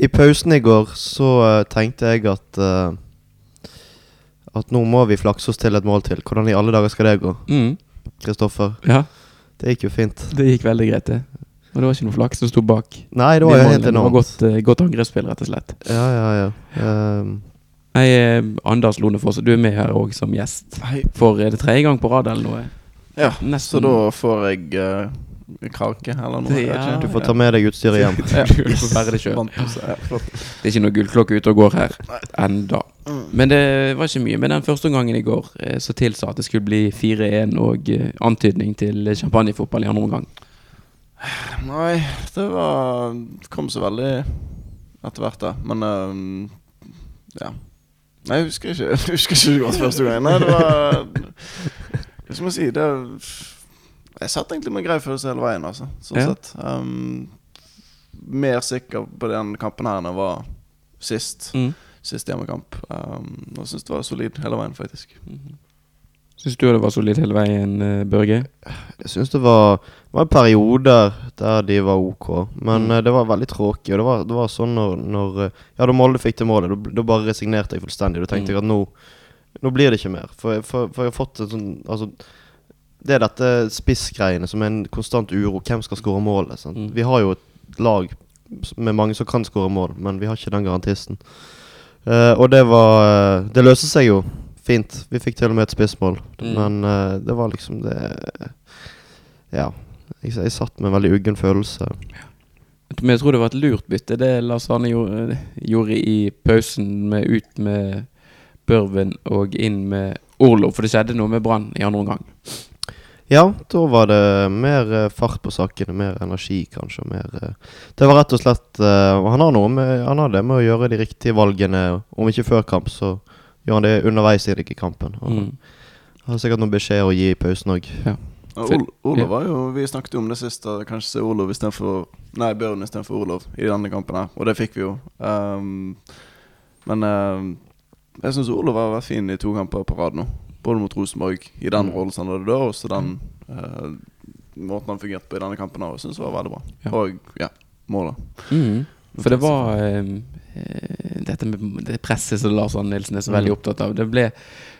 I pausen i går så uh, tenkte jeg at uh, At nå må vi flakse oss til et mål til. Hvordan i alle dager skal det gå? Mm. Kristoffer? Ja, Det gikk jo fint. det gikk veldig greit, det. Og det var ikke noe flaks som sto bak. Nei, det var jo helt enormt. Det var godt, uh, godt angrepsspill, rett og slett. Ja, ja, ja. Um, Nei, Anders Anders Lonefoss, du er med her òg som gjest. Hei. For er det tredje gang på rad eller noe? Ja, Nesten. så da får jeg uh, krake eller noe. Ja. du får ta med deg utstyret hjem. Ja. Du får bære det sjøl. Ja. Det er ikke noe gullklokke ute og går her enda. Men det var ikke mye. Men den første omgangen i går eh, så tilsa at det skulle bli 4-1 og eh, antydning til champagnefotball i andre omgang. Nei, det var Det kom så veldig etter hvert, da. Men ehm, ja. Nei, jeg husker ikke Jeg husker ikke det godt første gangen. Nei, det var Hva skal man si? Det Jeg satt egentlig med grei følelse hele veien, altså. Sånn Ja. sett. Um, mer sikker på den kampen her enn jeg var sist. Mm. Sist hjemmekamp. Um, og syns det var solid hele veien, faktisk. Syns du det var solid hele veien, eh, Børge? Jeg syns det var, var perioder der de var ok, men Mm. eh, det var veldig tråkig. Og det var, det var sånn når, når eh, Ja, da Molde fikk til målet, da- da bare resignerte jeg fullstendig. Da tenkte Mm. jeg at nå, nå blir det ikke mer. For, for, for jeg har fått en sånn Altså, det er dette spissgreiene som er en konstant uro. Hvem skal skåre målet? Mm. Vi har jo et lag med mange som kan skåre mål, men vi har ikke den garantisten. Uh, og det var eh, Det løste seg jo fint. Vi fikk til og med et spissmål, Mm. men uh, det var liksom det Ja. Jeg, jeg satt med en veldig uggen følelse. Men jeg tror det var et lurt bytte, det Lars Arne gjorde, gjorde i pausen, med ut med Børven og inn med Orlov. For det skjedde noe med Brann i andre omgang. Ja, da var det mer eh, fart på sakene, mer energi kanskje. Mer, eh, det var rett og slett eh, han har noe med Han har det med å gjøre de riktige valgene. Om ikke før kamp, så gjør han det underveis i kampen. Og Mm. Har sikkert noen beskjeder å gi i pausen òg. Ja. Ol var jo Vi snakket jo om det sist. Kanskje se Olov istedenfor Nei, Børn istedenfor Olof i denne kampen her. Og det fikk vi jo. Um, men um, jeg syns Olof har vært fin i to kamper på rad nå. Både mot Rosenborg, i den Mm. rollen som han hadde da, og også den uh, måten han fungerte på i denne kampen òg, Syns var veldig bra. Ja. Og ja, målet. Mm. For det var eh, eh, dette med det presset som Lars Arne Nilsen er så veldig Mm. opptatt av. Det ble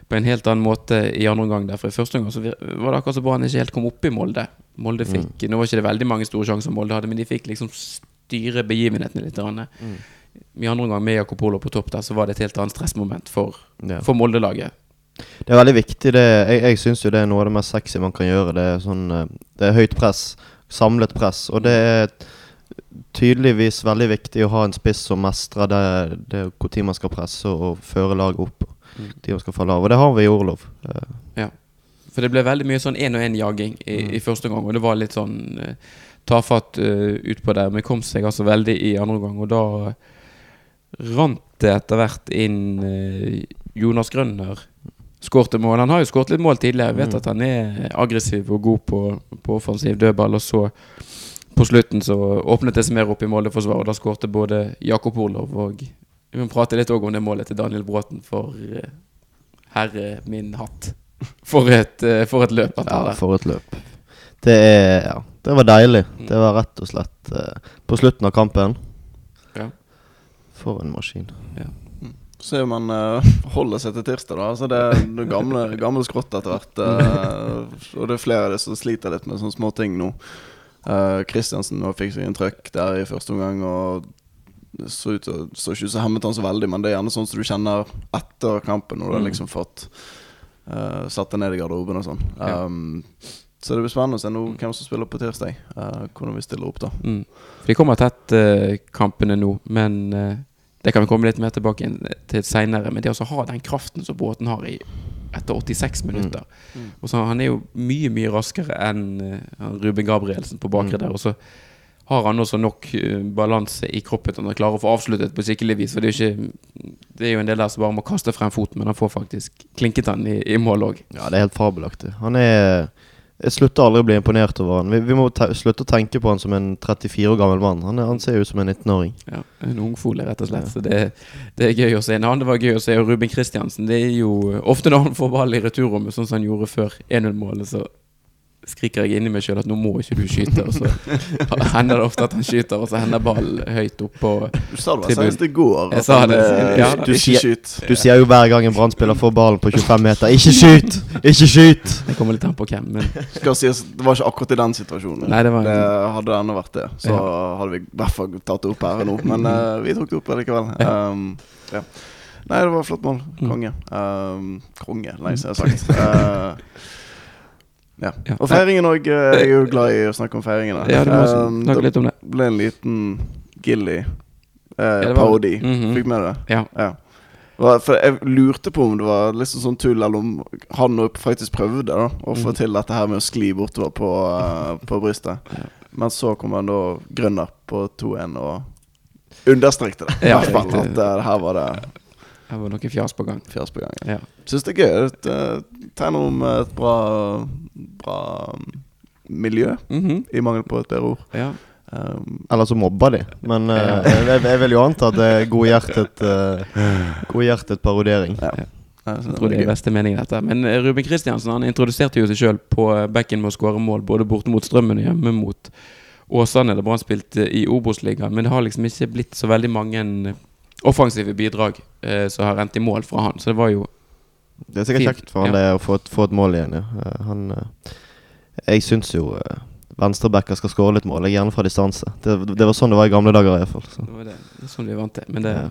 på en helt annen måte i andre omgang. Derfor i første omgang så var det akkurat så bra han ikke helt kom opp i Molde. Molde fikk, Nå var ikke det veldig mange store sjanser Molde hadde, men de fikk liksom styre begivenhetene litt. Mm. I andre omgang med Jakob Olo på topp der, så var det et helt annet stressmoment for, Ja. for Molde-laget. Det er veldig viktig. Det, jeg jeg syns jo det er noe av det mest sexy man kan gjøre. Det er sånn eh, Det er høyt press. Samlet press. Og det er tydeligvis veldig viktig å ha en spiss som mestrer det, det når man skal presse og føre laget opp. Mm. Når man skal falle av. Og det har vi i Orlov. Ja. For det ble veldig mye sånn én-og-én-jaging i, Mm. i første omgang, og det var litt sånn uh, tafatt uh, utpå der. Men kom seg altså veldig i andre omgang, og da rant det etter hvert inn uh, Jonas Grønner. Skårte mål. Han har jo skåret litt mål tidligere. Jeg vet Mm. at han er aggressiv og god på, på offensiv dødball. Og så på slutten så åpnet det seg mer opp i måleforsvaret, og da skårte både Jakob Orlov og Vi må prate litt òg om det målet til Daniel Bråten, for eh, herre min hatt. For et, eh, for et løp ja, for et løp. Det er Ja, det var deilig. Mm. Det var rett og slett eh, på slutten av kampen. Ja. For en maskin. Se om han uh, holder seg til tirsdag, da. Altså det er det gamle, gamle skrått etter hvert. Uh, og det er flere av de som sliter litt med sånne små ting nå. Uh, Kristiansen nå fikk seg en trøkk der i første omgang. Og det så ut så ikke ut som hemmet han så veldig, men det er gjerne sånn som du kjenner etter kampen, når du har Mm. liksom fått uh, satt deg ned i garderoben og sånn. Ja. Um, så det blir spennende å se nå hvem som spiller på tirsdag. Uh, hvordan vi stiller opp da. Mm. For De kommer tett, uh, kampene nå, men eh, det kan vi komme litt mer tilbake til seinere. Men det å ha den kraften som båten har i etter 86 minutter Mm. Og så Han er jo mye mye raskere enn eh, Ruben Gabrielsen på bakre Mm. der. Og så har han også nok eh, balanse i kroppen til han klarer å få avsluttet på skikkelig vis. For det er ikke Det er jo en del der som bare må kaste frem foten, men han får faktisk klinket han i, i mål òg. Ja, det er helt fabelaktig. Han er Jeg slutter aldri å bli imponert over han. Vi, vi må te slutte å tenke på han som en 34 år gammel mann. Han, han ser ut som en 19-åring. Ja, en ungfole, rett og slett. Så det, det er gøy å se. En annen det var gøy å se, og Ruben Kristiansen. Det er jo ofte når han får ball i returrommet, sånn som han gjorde før 1-0-målet, så skriker jeg inni meg sjøl at nå må ikke du skyte. Og så hender det ofte at han skyter, og så hender ballen høyt oppå Du sa det var Tribunen. senest i går. At han, det. eh, Ja, du ikke skyt. Du sier jo hver gang en Brann-spiller får ballen på 25 meter 'Ikke skyt! Ikke skyt!' Det kommer litt an på hvem, men Skal sies, det var ikke akkurat i den situasjonen. Nei, det var en- det hadde ennå vært det. Så hadde vi i hvert fall tatt det opp her nå. Men uh, vi tok det opp likevel. Um, ja. Nei, det var flott mål. Mm. Konge. Um, konge, lenge siden jeg har sagt. Uh, ja. Og feiringen òg. Jeg er jo glad i å snakke om feiringene. ja, du må Um, snakke litt om det. det ble en liten Gilly eh, ja, parodi. Mhm. Fikk med det? Ja. Ja. For jeg lurte på om det var liksom sånn tull, eller om han faktisk prøvde da å få Mhm. til dette her med å skli bortover på, uh, på brystet. Men så kom han da Grønner på 2-1 og understrekte det. I Ja, hvert fall at det her var det Her var noe fjas på gang. fjas på gang. Ja. Syns det er gøy. Det tegner om et bra, bra miljø, miljø, -hmm. i mangel på et bedre ord. ja. Um, Eller så mobber de. Men uh, jeg, jeg, vil jo anta at det er godhjertet uh, Godhjertet parodiering. ja. Ja. Jeg Jeg tror det er beste beste meningen dette. Men eh, Ruben Kristiansen han introduserte jo seg sjøl på bekken med å skåre mål, både borte mot Strømmen og hjemme mot Åsane, da Brann spilte i Obos-ligaen. Men det har liksom ikke blitt så veldig mange offensive bidrag eh, som har rent i mål fra han. Så det var jo Det er sikkert Fint, kjekt for han ja. det å få få et mål igjen. Ja. Eh, han eh, Jeg syns jo uh, venstrebacker skal skåre litt mål, gjerne fra distanse. Det, det var sånn det var i gamle dager iallfall. Så. Det var det, det er sånn vi vant til. Men det, Ja.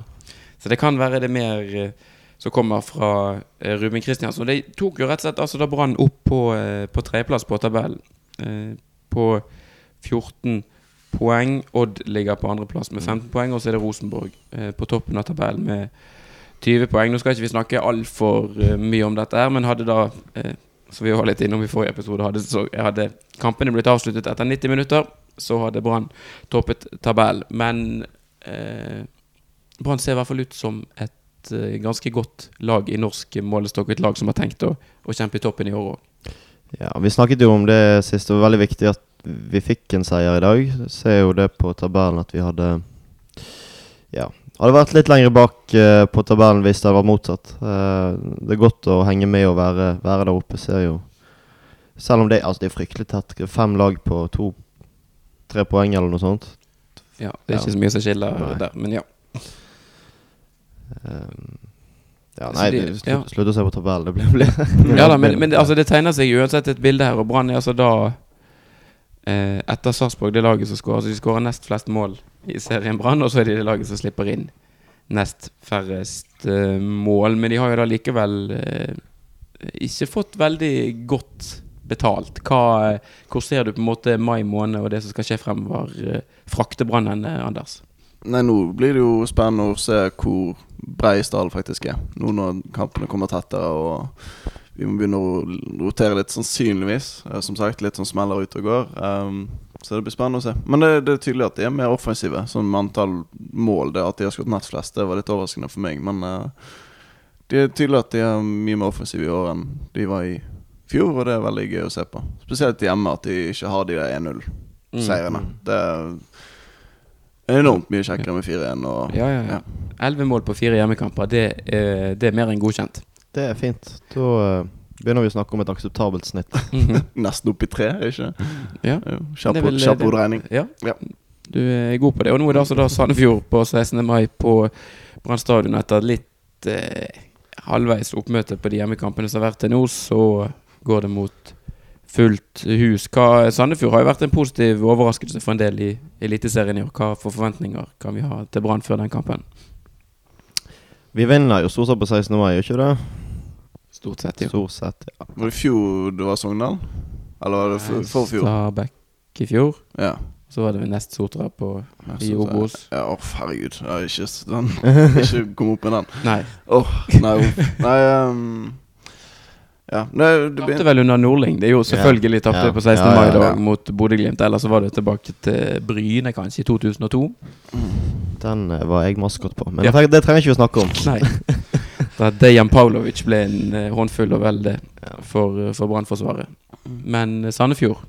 Så det kan være det mer eh, som kommer fra eh, Ruben Kristiansen. De tok jo rett og slett altså da Brann opp på, eh, på tredjeplass på tabellen. Eh, på 14 poeng. Odd ligger på andreplass med 15 poeng, og så er det Rosenborg eh, på toppen av tabellen med 20 poeng. Nå skal ikke vi snakke altfor uh, mye om dette, her, men hadde da eh, Som vi var litt innom i forrige episode, hadde, så, hadde kampene blitt avsluttet etter 90 minutter, så hadde Brann toppet tabellen. Men eh, Brann ser i hvert fall ut som et eh, ganske godt lag i norsk målestokk. Et lag som har tenkt å, å kjempe i toppen i år òg. Ja, Vi snakket jo om det sist. Det var veldig viktig at vi fikk en seier i dag. Ser jo det på tabellen at vi hadde Ja. Hadde vært litt lenger bak uh, på tabellen hvis det hadde vært motsatt. Uh, det er godt å henge med og være, være der oppe. Ser jo Selv om det, altså, det er fryktelig tett. Fem lag på to-tre poeng eller noe sånt. Ja, det er Ja. ikke så mye som skiller Nei. der, men ja. Eh, ja, nei, det- slutt, ja. slutt å se på tabellen. Det blir, blir Ja da, men, men det, altså, det tegner seg uansett et bilde her, og Brann er altså da eh, Etter Sarpsborg det laget som skårer. Så de skårer nest flest mål i serien Brann, og så er de det laget som slipper inn nest færrest eh, mål. Men de har jo da likevel eh, ikke fått veldig godt betalt. Hva, hvor ser du på en måte mai måned og det som skal skje fremover, eh, fraktebrannen, eh, Anders? Nei, nå blir det jo spennende å se hvor brei stallen faktisk er. Nå når kampene kommer tettere og vi må begynne å rotere litt, sannsynligvis. Eh, Som sagt, litt sånn smeller ut og går. Um, så det blir spennende å se. Men det, det er tydelig at de er mer offensive. Sånn med antall mål. Det at de har skutt nest flest, det var litt overraskende for meg. Men uh, det er tydelig at de er mye mer offensive i år enn de var i fjor, og det er veldig gøy å se på. Spesielt hjemme, at de ikke har de der 1-0-seierne. Mm. Det er enormt mye kjekkere med 4-1 og Ja, ja, ja. Elleve mål på fire hjemmekamper, det er, det er mer enn godkjent. Det er fint. Da eh, begynner vi å snakke om et akseptabelt snitt. Mhm. nesten opp i tre, ikke Ja. Det Kjapp hoderegning. Ja. Ja. Du er god på det. Og nå er det altså da Sandefjord på 16. mai på Brann stadion etter litt eh, halvveis oppmøte på de hjemmekampene som har vært til nå, så går det mot fullt hus. Hva, Sandefjord har jo vært en positiv overraskelse for en del i Eliteserien i år. Hva for forventninger kan vi ha til Brann før den kampen? Vi vinner jo stort sett på 16. mai, gjør ikke det? Stort sett, jo. Stort sett, ja. Var det i fjor du var Sogndal? Eller var det for- forfjor? Stabæk i fjor. Ja. Så var det nest Sotra på I Obos. Ja, å, herregud. Jeg har ikke, s- den, ikke kom opp med den. Nei. Åh, nei, uff. nei um, Ja, nei, det Tapte vel under Nordling. Det er jo selvfølgelig tapte Ja. på 16. Ja, ja, mai ja. mot Bodø-Glimt. Ellers så var det tilbake til Bryne, kanskje, i 2002. Den eh, var jeg maskot på. Men Ja. det, trenger, det trenger ikke vi snakke om. Nei. Da Dejan Pavlovic ble en eh, håndfull og veldig for, eh, for Brannforsvaret. Men eh, Sandefjord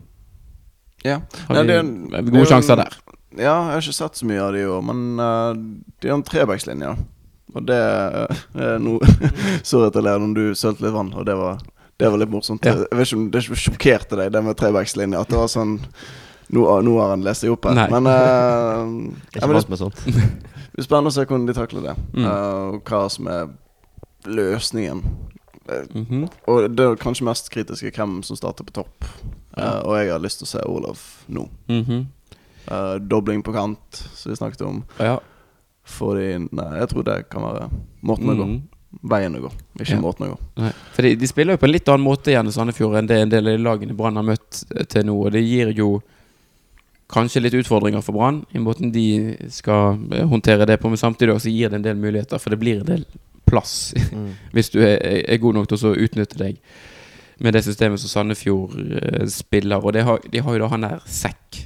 Ja. har Ja, er en- gode det er sjanser der. ja, jeg har ikke sett så mye av det i år, men uh, de har en trebackslinje. Og det uh, er noe Sorry at jeg ler når du sølte litt vann, og det var Det var litt morsomt. Ja. Jeg vet ikke om det sjokkerte deg, det med trebackslinje. At det var sånn Nå, nå har han lest seg opp her. Nei. Men, uh, ja, Ikke men det vant med sånt. blir spennende å se hvordan de takler det. Mm. Uh, og hva som er løsningen. Mm -hmm. og det er kanskje mest kritiske hvem som starter på topp. Ja. Uh, og jeg har lyst til å se Olav nå. Mm -hmm. uh, dobling på kant, som vi snakket om. Ja. Fordi Nei, jeg tror det kan være måten å gå. Mhm. Veien å gå, ikke Ja. måten å gå. Nei. Fordi de, spiller jo på en litt annen måte igjen i Sandefjord enn det en del av lagene Brann har møtt eh, til nå. Og det gir jo kanskje litt utfordringer for Brann i måten de skal håndtere det på, men samtidig også gir det en del muligheter, for det blir en del plass Mm. hvis du er, er god nok til å utnytte deg med det systemet som Sandefjord uh, spiller. Og det har, de har jo da han der Sekk,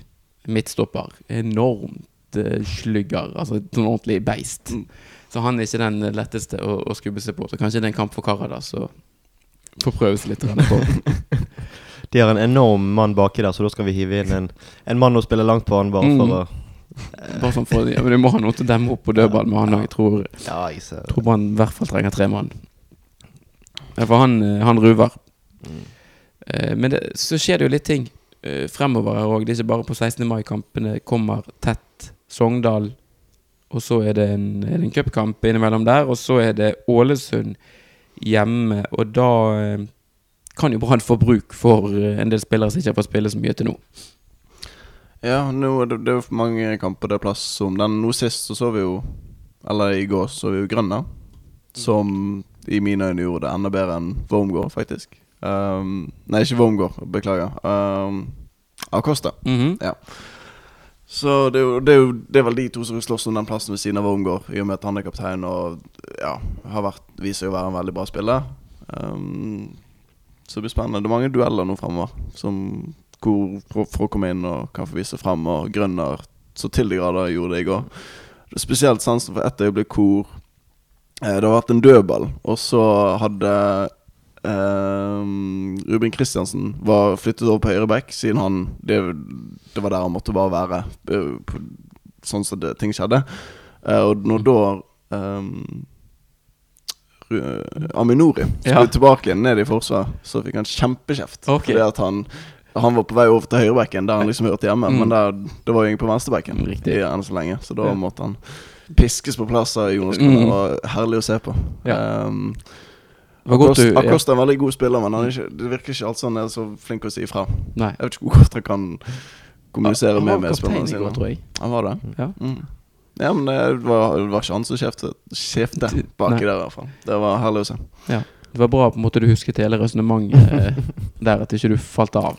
midtstopper. Enormt uh, slugger. Altså et ordentlig beist. Mm. Så han er ikke den letteste å, å skubbe seg på. Så kanskje det er en kamp for Karadas å få prøve seg litt på. De har en enorm mann baki der, så da skal vi hive inn en, en mann og spille langt på han, bare Mm. for å Bare sånn for, ja, men Du må ha noe til å demme opp på dødball med han òg. Jeg tror, Ja, jeg tror man i hvert fall trenger tre mann. For han, eh, han ruver. Mm. Eh, Men det, så skjer det jo litt ting eh, fremover her òg. Det er ikke bare på 16. mai-kampene kommer tett Sogndal. Og så er det en, er det en cupkamp innimellom der. Og så er det Ålesund hjemme. Og da kan jo Brann få bruk for en del spillere som ikke har fått spille så mye til nå. Ja, nå er det, det er jo mange kamper det er plass som den Nå sist så så vi jo Eller i går så vi jo Grønna Som i mine øyne gjorde det enda bedre enn Wormgård faktisk. Um, Nei, ikke Wormgård, beklager. Um, Acosta. Ja. Så det er, jo, det, er jo, det er vel de to som slåss om den plassen ved siden av Wormgård I og med at han er kaptein og ja, har vært, viser jo å være en veldig bra spiller. Um, Så det blir spennende. Det er mange dueller nå fremover Som hvor, for, å komme inn og kan få vise frem Og Grønner så til de grader gjorde det i går Det er spesielt sansen for ett øyeblikk hvor eh, Det har vært en dødball Og så hadde eh, Ruben Kristiansen Var flyttet over på høyre back Siden han det, det var der han måtte bare være eh, på, Sånn som det, ting skjedde Eh, Og når da ehm, Aminori skulle Ja. tilbake ned i forsvar, så fikk han kjempekjeft. Okay. Fordi at han Han var på vei over til høyrebacken, der han liksom hørte hjemme. Mm. Men der, det var jo ingen på venstrebacken Riktig. enn så lenge. Så da Ja. måtte han piskes på plass av Jonas Mm. Det var herlig å se på. Ja. Um, ja. Acosta er en veldig god spiller, men han ikke, det virker ikke alltid han er så flink å si ifra. Nei. Jeg vet ikke hvor godt han kan kommunisere Han med var kaptein medspillerne i går, sine. tror jeg. Han var det? Ja. Mm. Ja, men det var, det var ikke han som kjeftet Kjefte Nei. baki der, i hvert fall. Det var herlig å se. Det var bra på en måte du husket hele resonnementet eh, der, at ikke du falt av.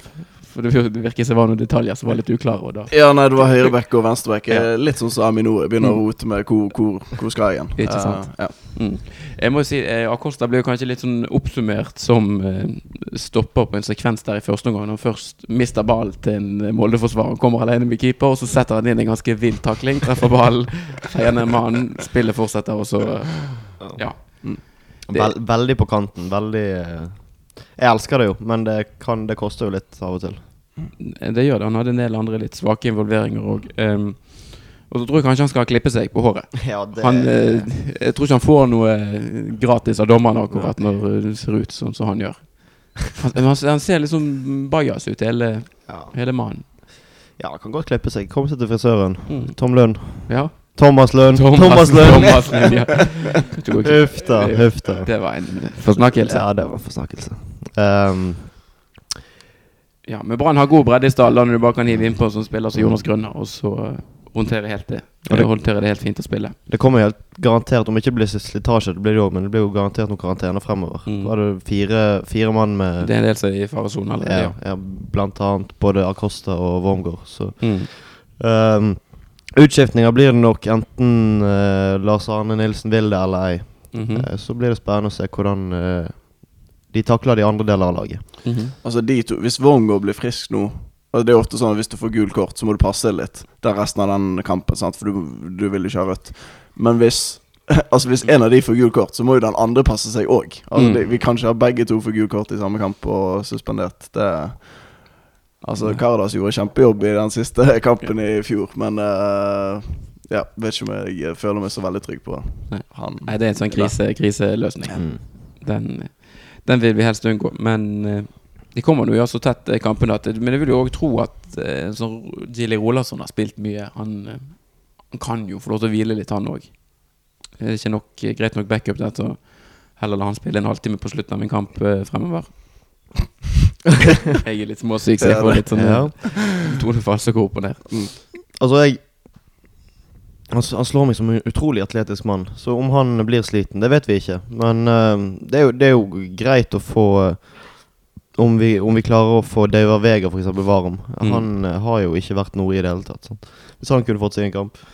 For det, virker som det var noen detaljer som var litt uklare. Og da. Ja, nei, det var høyreback og venstreback. Ja. Eh, Litt sånn som Aminor. Begynner å Mm. rote med hvor, hvor, hvor skal jeg igjen. Ikke sant. Uh, ja. Mm. Jeg må jo si Akosta Acosta ble jo kanskje litt sånn oppsummert som eh, stopper på en sekvens der i første omgang. Når han først mister ball til en Molde-forsvarer, kommer alene med keeper, og så setter han inn en ganske vill takling, treffer ballen, feier ned mannen, spillet fortsetter, og så eh, Ja. Det- Vel, veldig på kanten. Veldig eh, Jeg elsker det jo, men det, kan, det koster jo litt av og til. Det gjør det. Han hadde en del andre litt svake involveringer òg. og så tror jeg kanskje han skal klippe seg på håret. Ja, det Han, eh, jeg tror ikke han får noe gratis av dommerne akkurat når det ser ut sånn som han gjør. Han, han, ser liksom bajas ut, hele, ja. hele mannen. ja, han kan godt klippe seg. Komme seg til frisøren. Mm. Tom Lund. Ja. Thomas Lund. Thomas, Lund! Thomas Lund, ja. Huff da. Huff da. Det var en forsnakkelse. Ja, det var forsnakkelse. Um, Ja, men Brann har god bredde i stallen du bare kan hive innpå som spiller som Jonas Grønner, og så eh, håndtere helt det. Og det- håndterer det helt fint å spille. det kommer helt garantert, om det ikke blir slitasje, det blir det jo, men det blir jo garantert noen karantener fremover. Mm. Da er det fire, fire mann med Det er en del som er i faresonen allerede. ja, ja, Blant annet både Acosta og Wormgård. Så Mm. um, Utskiftninger blir det nok enten uh, Lars Arne Nilsen vil det eller ei. Mm -hmm. uh, så blir det spennende å se hvordan uh, de takler de andre deler av laget. Mhm. Altså de to Hvis Wongo blir frisk nå altså Det er ofte sånn at Hvis du får gul kort, så må du passe deg litt Det er resten av den kampen, sant? for du, du vil ikke ha rødt. Men hvis Altså hvis en av de får gul kort, så må jo den andre passe seg òg. Altså, Mm. vi kan ikke ha begge to få gul kort i samme kamp og suspendert. Det Altså Cardas gjorde kjempejobb i den siste kampen i fjor, men uh, Ja, vet ikke om jeg føler meg så veldig trygg på Nei. han. Nei, det er en sånn krise, kriseløsning. Mm. Den, Den vil vi helst unngå. Men uh, de kommer nå jo så tett eh, kampene at Men jeg vil jo òg tro at uh, sånn Gilly Rolasson har spilt mye. Han, eh, han kan jo få lov til å hvile litt, han òg. Det er ikke nok, eh, greit nok backup der til å heller la han spille en halvtime på slutten av en kamp eh, fremover. jeg er litt småsyk, så jeg får litt sånn Ja. tonefall som går opp og ned. Mm. Altså, jeg han, han slår meg som en utrolig atletisk mann. Så om han blir sliten, det vet vi ikke. Men uh, det, er jo, det er jo greit å få uh, om, vi, om vi klarer å få Dauer Vega f.eks. varm. Mm. Han uh, har jo ikke vært noe i det hele tatt. Sånn. Hvis han kunne fått seg en kamp.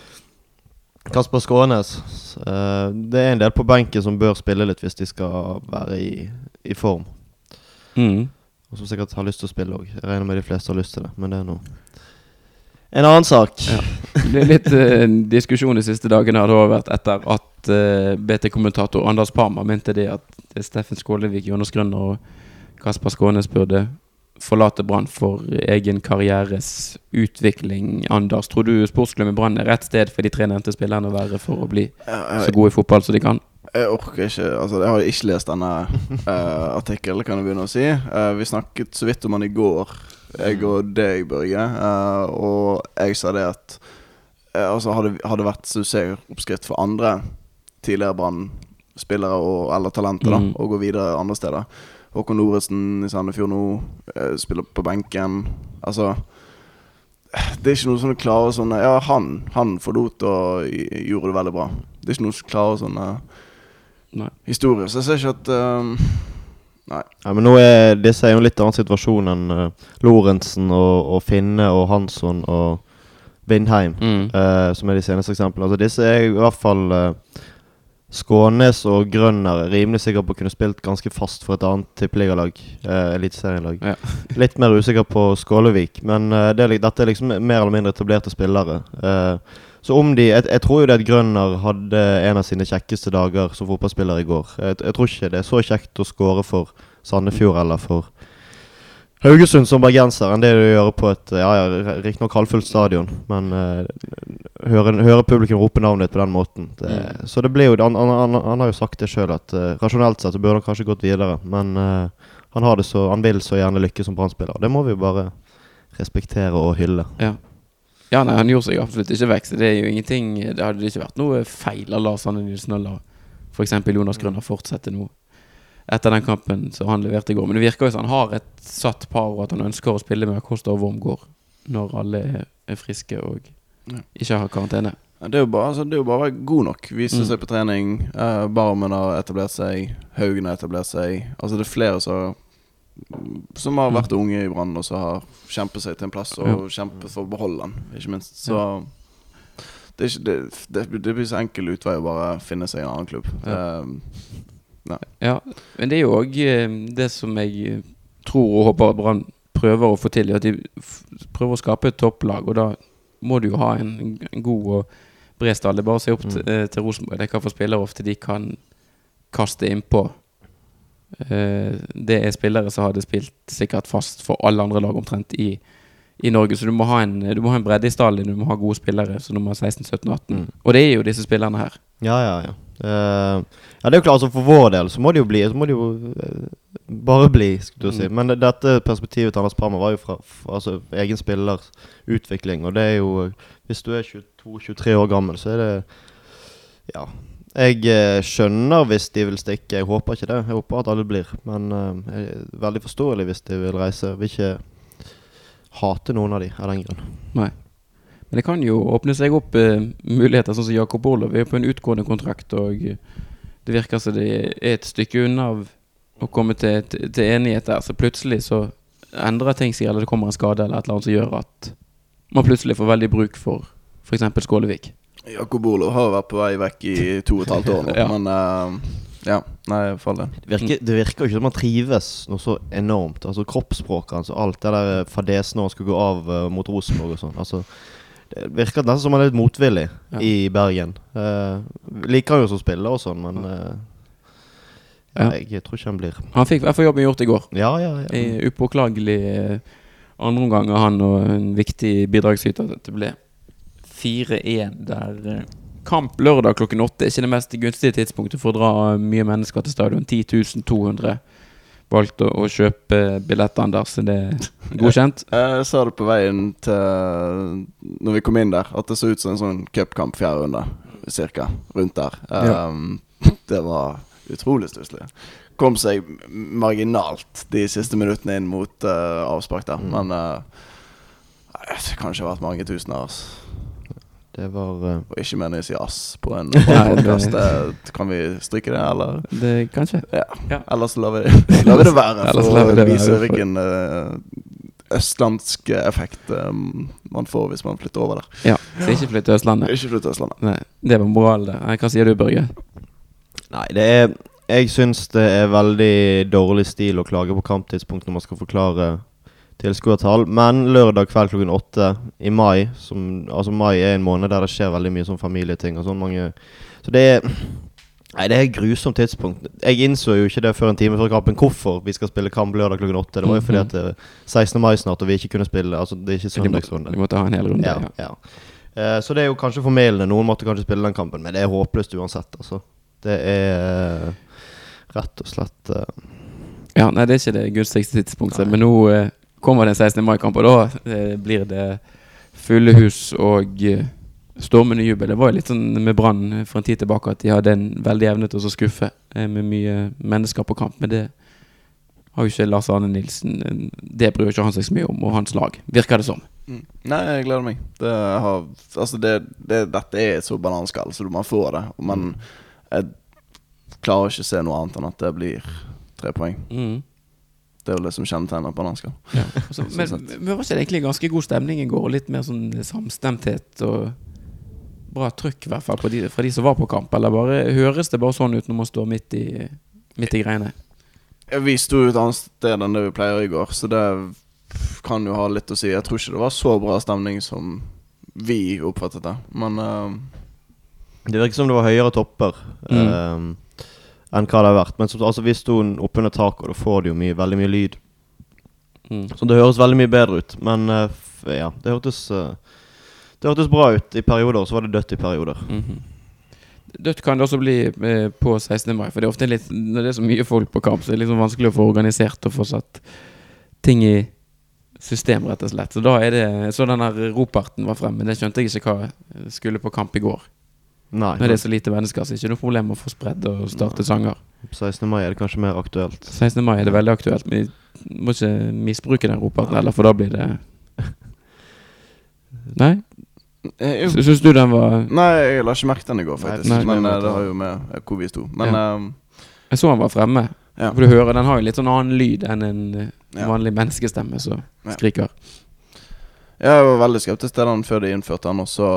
Kasper Skånes. eh, det er en del på benken som bør spille litt hvis de skal være i, i form. Mm. Og som sikkert har lyst til å spille òg. Jeg regner med de fleste har lyst til det, men det er nå en annen sak. Ja. Det er litt uh, diskusjon de siste dagene har det også vært etter at uh, BT-kommentator Anders Parma mente det at Steffen Skålevik, Jonas Grønner og Kasper Skånes burde forlate Brann for egen karrieres utvikling. Anders, tror du sportsklubben Brann er rett sted for de tre nevnte spillerne å være for å bli så gode i fotball som de kan? Jeg orker ikke Altså, jeg har ikke lest denne uh, artikkelen, kan jeg begynne å si. Uh, vi snakket så vidt om han i går, jeg og deg, Børge. Uh, og jeg sa det at uh, Altså, hadde det vært suksessoppskrift for andre tidligere Brann-spillere eller talenter da Mm. å gå videre andre steder. Håkon Noretsen i Sandefjord nå uh, spiller på benken. Altså det er ikke noe sånne klare sånne Ja, han, han forlot og gjorde det veldig bra. Det er ikke noe klare sånne Nei. historie. Så jeg ser ikke at um, Nei. Ja, men nå er disse er jo en litt annen situasjon enn uh, Lorentzen og, og Finne og Hansson og Vindheim, Mm. uh, som er de seneste eksemplene. Altså Disse er i hvert fall uh, Skånes og Grønner er rimelig sikker på å kunne spilt ganske fast for et annet tippeligalag. Uh, Eliteserielag. Ja. Litt mer usikker på Skålevik, men eh, det er, dette er liksom mer eller mindre etablerte spillere. Eh, så om de jeg, jeg tror jo det at Grønner hadde en av sine kjekkeste dager som fotballspiller i går. Jeg, jeg tror ikke det er så kjekt å score for Sandefjord eller for Haugesund som bergenser enn det du gjør på et ja, ja, riktignok halvfullt stadion. Men uh, høre, høre publikum rope navnet ditt på den måten. Det, Mm. Så det blir jo han, han, han, han har jo sagt det sjøl, at uh, rasjonelt sett så burde han kanskje gått videre. Men uh, han har det så Han vil så gjerne lykke som brannspiller. Det må vi jo bare respektere og hylle. Ja. Ja, nei, han gjorde seg absolutt ikke vekk. Så det er jo ingenting Det hadde ikke vært noe feil av Lars Anne Nilsen å la f.eks. Jonas Grønner fortsette nå etter den kampen som han leverte i går. Men det virker jo som han har et satt par, og at han ønsker å spille med Acosta og Wormgård når alle er, friske og ikke har karantene. Det er jo bare, altså, å være god nok. Vise Mm. seg på trening. Eh, Barmen har etablert seg. Haugen har etablert seg. Altså Det er flere som Som har Mm. vært unge i Brann, og som har kjempet seg til en plass og Ja. kjempet for å beholde den, ikke minst. Så det, ikke, det, det, det blir så enkel utvei å bare finne seg en annen klubb. Ja. Eh, Ja, men det er jo òg det som jeg eh, tror og håper Brann prøver å få til, at de prøver å skape et topplag. Og da må du jo ha en, en god og bred stall. Det er bare å se opp til, eh, til Rosenborg. Det er hva for spillere ofte de kan kaste innpå. Eh, det er spillere som hadde spilt sikkert fast for alle andre lag omtrent i, i Norge. Så du må ha en, du må ha en bredde i stallen. Du må ha gode spillere som nummer 16, 17, 18. Mm. Og det er jo disse spillerne her. Ja, ja, ja. Uh, ja, det er jo klart, altså For vår del så må det jo bli Så må det jo uh, bare bli, skulle du si. Mm. Men det, dette perspektivet til Anders Parma var jo fra, fra altså, egen spillers utvikling. Og det er jo Hvis du er 22-23 år gammel, så er det Ja. Jeg eh, skjønner hvis de vil stikke. Jeg håper ikke det. Jeg håper at alle blir. Men uh, jeg er veldig forståelig hvis de vil reise. Jeg vil ikke hate noen av de av den grunn. Men det kan jo åpne seg opp uh, muligheter, sånn som Jakob Orlov er på en utgående kontrakt. Og det virker som det er et stykke unna å komme til, til enighet der. Så plutselig så endrer ting seg, eller det kommer en skade eller et eller annet som gjør at man plutselig får veldig bruk for f.eks. Skålevik. Jakob Olov har vært på vei vekk i to og et halvt år nå, Ja. men uh, ja. Nei, for. Det virker, det virker jo ikke som han trives noe så enormt. Altså Kroppsspråket hans og alt det der fadesen når han skulle gå av uh, mot Rosenborg og sånn. Altså, det virker nesten som han er litt motvillig Ja. i Bergen. Uh, liker han jo som spiller og sånn, men eh, ja, Ja. jeg tror ikke han blir Han fikk i hvert fall jobben gjort i går. Ja, ja, ja. I upåklagelig andre andreomgang av han og en viktig bidragsyter det ble 4-1 der. eh, Kamp lørdag klokken åtte er ikke det mest gunstige tidspunktet for å dra mye mennesker til stadion. 10.200 valgte å, kjøpe billetter, Anders. Er det godkjent? Jeg sa det på veien til Når vi kom inn der, at det så ut som en sånn cupkamp fjerde runde. Cirka. Rundt der. Ja. Um, det var utrolig stusslig. Kom seg marginalt de siste minuttene inn mot uh, avspark der, Mm. men uh, det kan ikke ha vært mange tusen av oss. Det var uh, Og ikke mener jeg å si ass på en podkast. Kan vi stryke det, eller? Det Kanskje. Ja. Ja. Ellers lar vi, lar vi det være, Ellers for å vise hvilken uh, østlandsk effekt um, man får hvis man flytter over der. Ja. Så ikke flytt til Østlandet. Ikke flytt til Østlandet. Nei, det var moral, det. Hva sier du, Børge? Nei, det er Jeg syns det er veldig dårlig stil å klage på kamptidspunkt når man skal forklare tilskuertall. Men lørdag kveld klokken åtte i mai som, Altså mai er en måned der det skjer veldig mye sånn familieting og sånn mange Så det er Nei, det er et grusomt tidspunkt. Jeg innså jo ikke det før en time før kampen hvorfor vi skal spille kamp lørdag klokken åtte. Det var jo fordi Mhm. at det er 16. mai snart, og vi ikke kunne spille. Altså, det er ikke De, søndagsrunde. de måtte ha en hel runde. Ja, Ja. ja. Uh, så det er jo kanskje formildende. Noen måtte kanskje spille den kampen, men det er håpløst uansett. Altså. Det er uh, rett og slett uh, Ja, nei, det er ikke det gunstigste tidspunktet. Men nå eh, kommer det en 16. mai-kamp, og da eh, blir det fulle hus og eh, stormende jubel. Det var jo litt sånn med Brann for en tid tilbake at de hadde en veldig evne til å skuffe eh, med mye mennesker på kamp. Men det har jo ikke Lars Arne Nilsen eh, Det bryr ikke han seg så mye om, og hans lag, virker det som. Mm. Nei, jeg gleder meg. Det har, altså det, det, dette er så bananskall, så man får det. Men jeg klarer ikke å se noe annet enn at det blir tre poeng. Det er jo det som kjennetegner bananskall. Ja. Altså, Sånn men, men var ikke det egentlig ganske god stemning i går? Litt mer sånn samstemthet og bra trykk, i hvert fall, på de, fra de som var på kamp? Eller bare høres det bare sånn ut når man står midt i, midt i greiene? Vi sto et annet sted enn det vi pleier i går, så det kan jo ha litt å si. Jeg tror ikke det var så bra stemning som vi oppfattet det. Men uh... Det virker som det var høyere topper Mm. eh, enn hva det har vært. Men så, altså, vi sto oppunder taket, og da får du jo mye, veldig mye lyd. Mm. Så det høres veldig mye bedre ut. Men eh, ja, det hørtes eh, Det hørtes bra ut i perioder, og så var det dødt i perioder. Mhm. Dødt kan det også bli eh, på 16. mai, for det er ofte litt når det er så mye folk på kamp, så er det liksom vanskelig å få organisert og få satt ting i system, rett og slett. Så da er det Så den der roparten var fremme, det skjønte jeg ikke hva skulle på kamp i går. Nei. Når det er så lite mennesker, så er det ikke noe problem å få spredd og starte Nei. sanger. På 16. mai er det kanskje mer aktuelt. 16. mai er det veldig aktuelt, men vi må ikke misbruke den roparten heller, for da blir det Nei? jeg, Syns du den var Nei, jeg la ikke merke den i går, faktisk. Nei. Men eh, det har jo med eh, hvor vi sto. Men eh, Jeg så han var fremme. ja. For du hører, den har jo litt sånn annen lyd enn en eh, Ja. vanlig menneskestemme som Ja. skriker. Jeg var veldig skeptisk til den før de innførte den, og så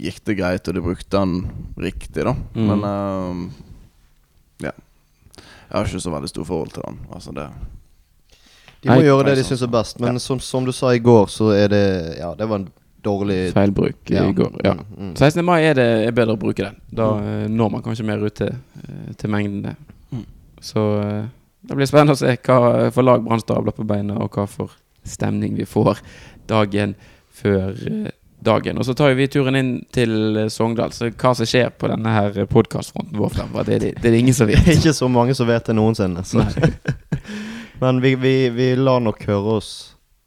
gikk det greit, og de brukte den riktig, da. Mm. Men uh, ja. Jeg har ikke så veldig stort forhold til den. Altså det De må Nei. gjøre det de syns er sånn. best. Men som, som du sa i går, så er det Ja, det var en dårlig Feilbruk ja. i går. Ja. Mm, mm. 16. mai er det er bedre å bruke den. Da mm. når man kanskje mer ut til, eh, til mengdene. Mm. Så eh, det blir spennende å se hva for lag Brann stabler på beina, og hva for stemning vi får dagen før eh, dagen. Og så tar vi turen inn til Sogndal. Så hva som skjer på denne her podkastfronten vår fremover, det, det, det er det ingen som vet. Ikke så mange som vet det noensinne. Men vi, vi, vi lar nok høre oss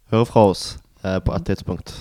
Høre fra oss eh, på et tidspunkt.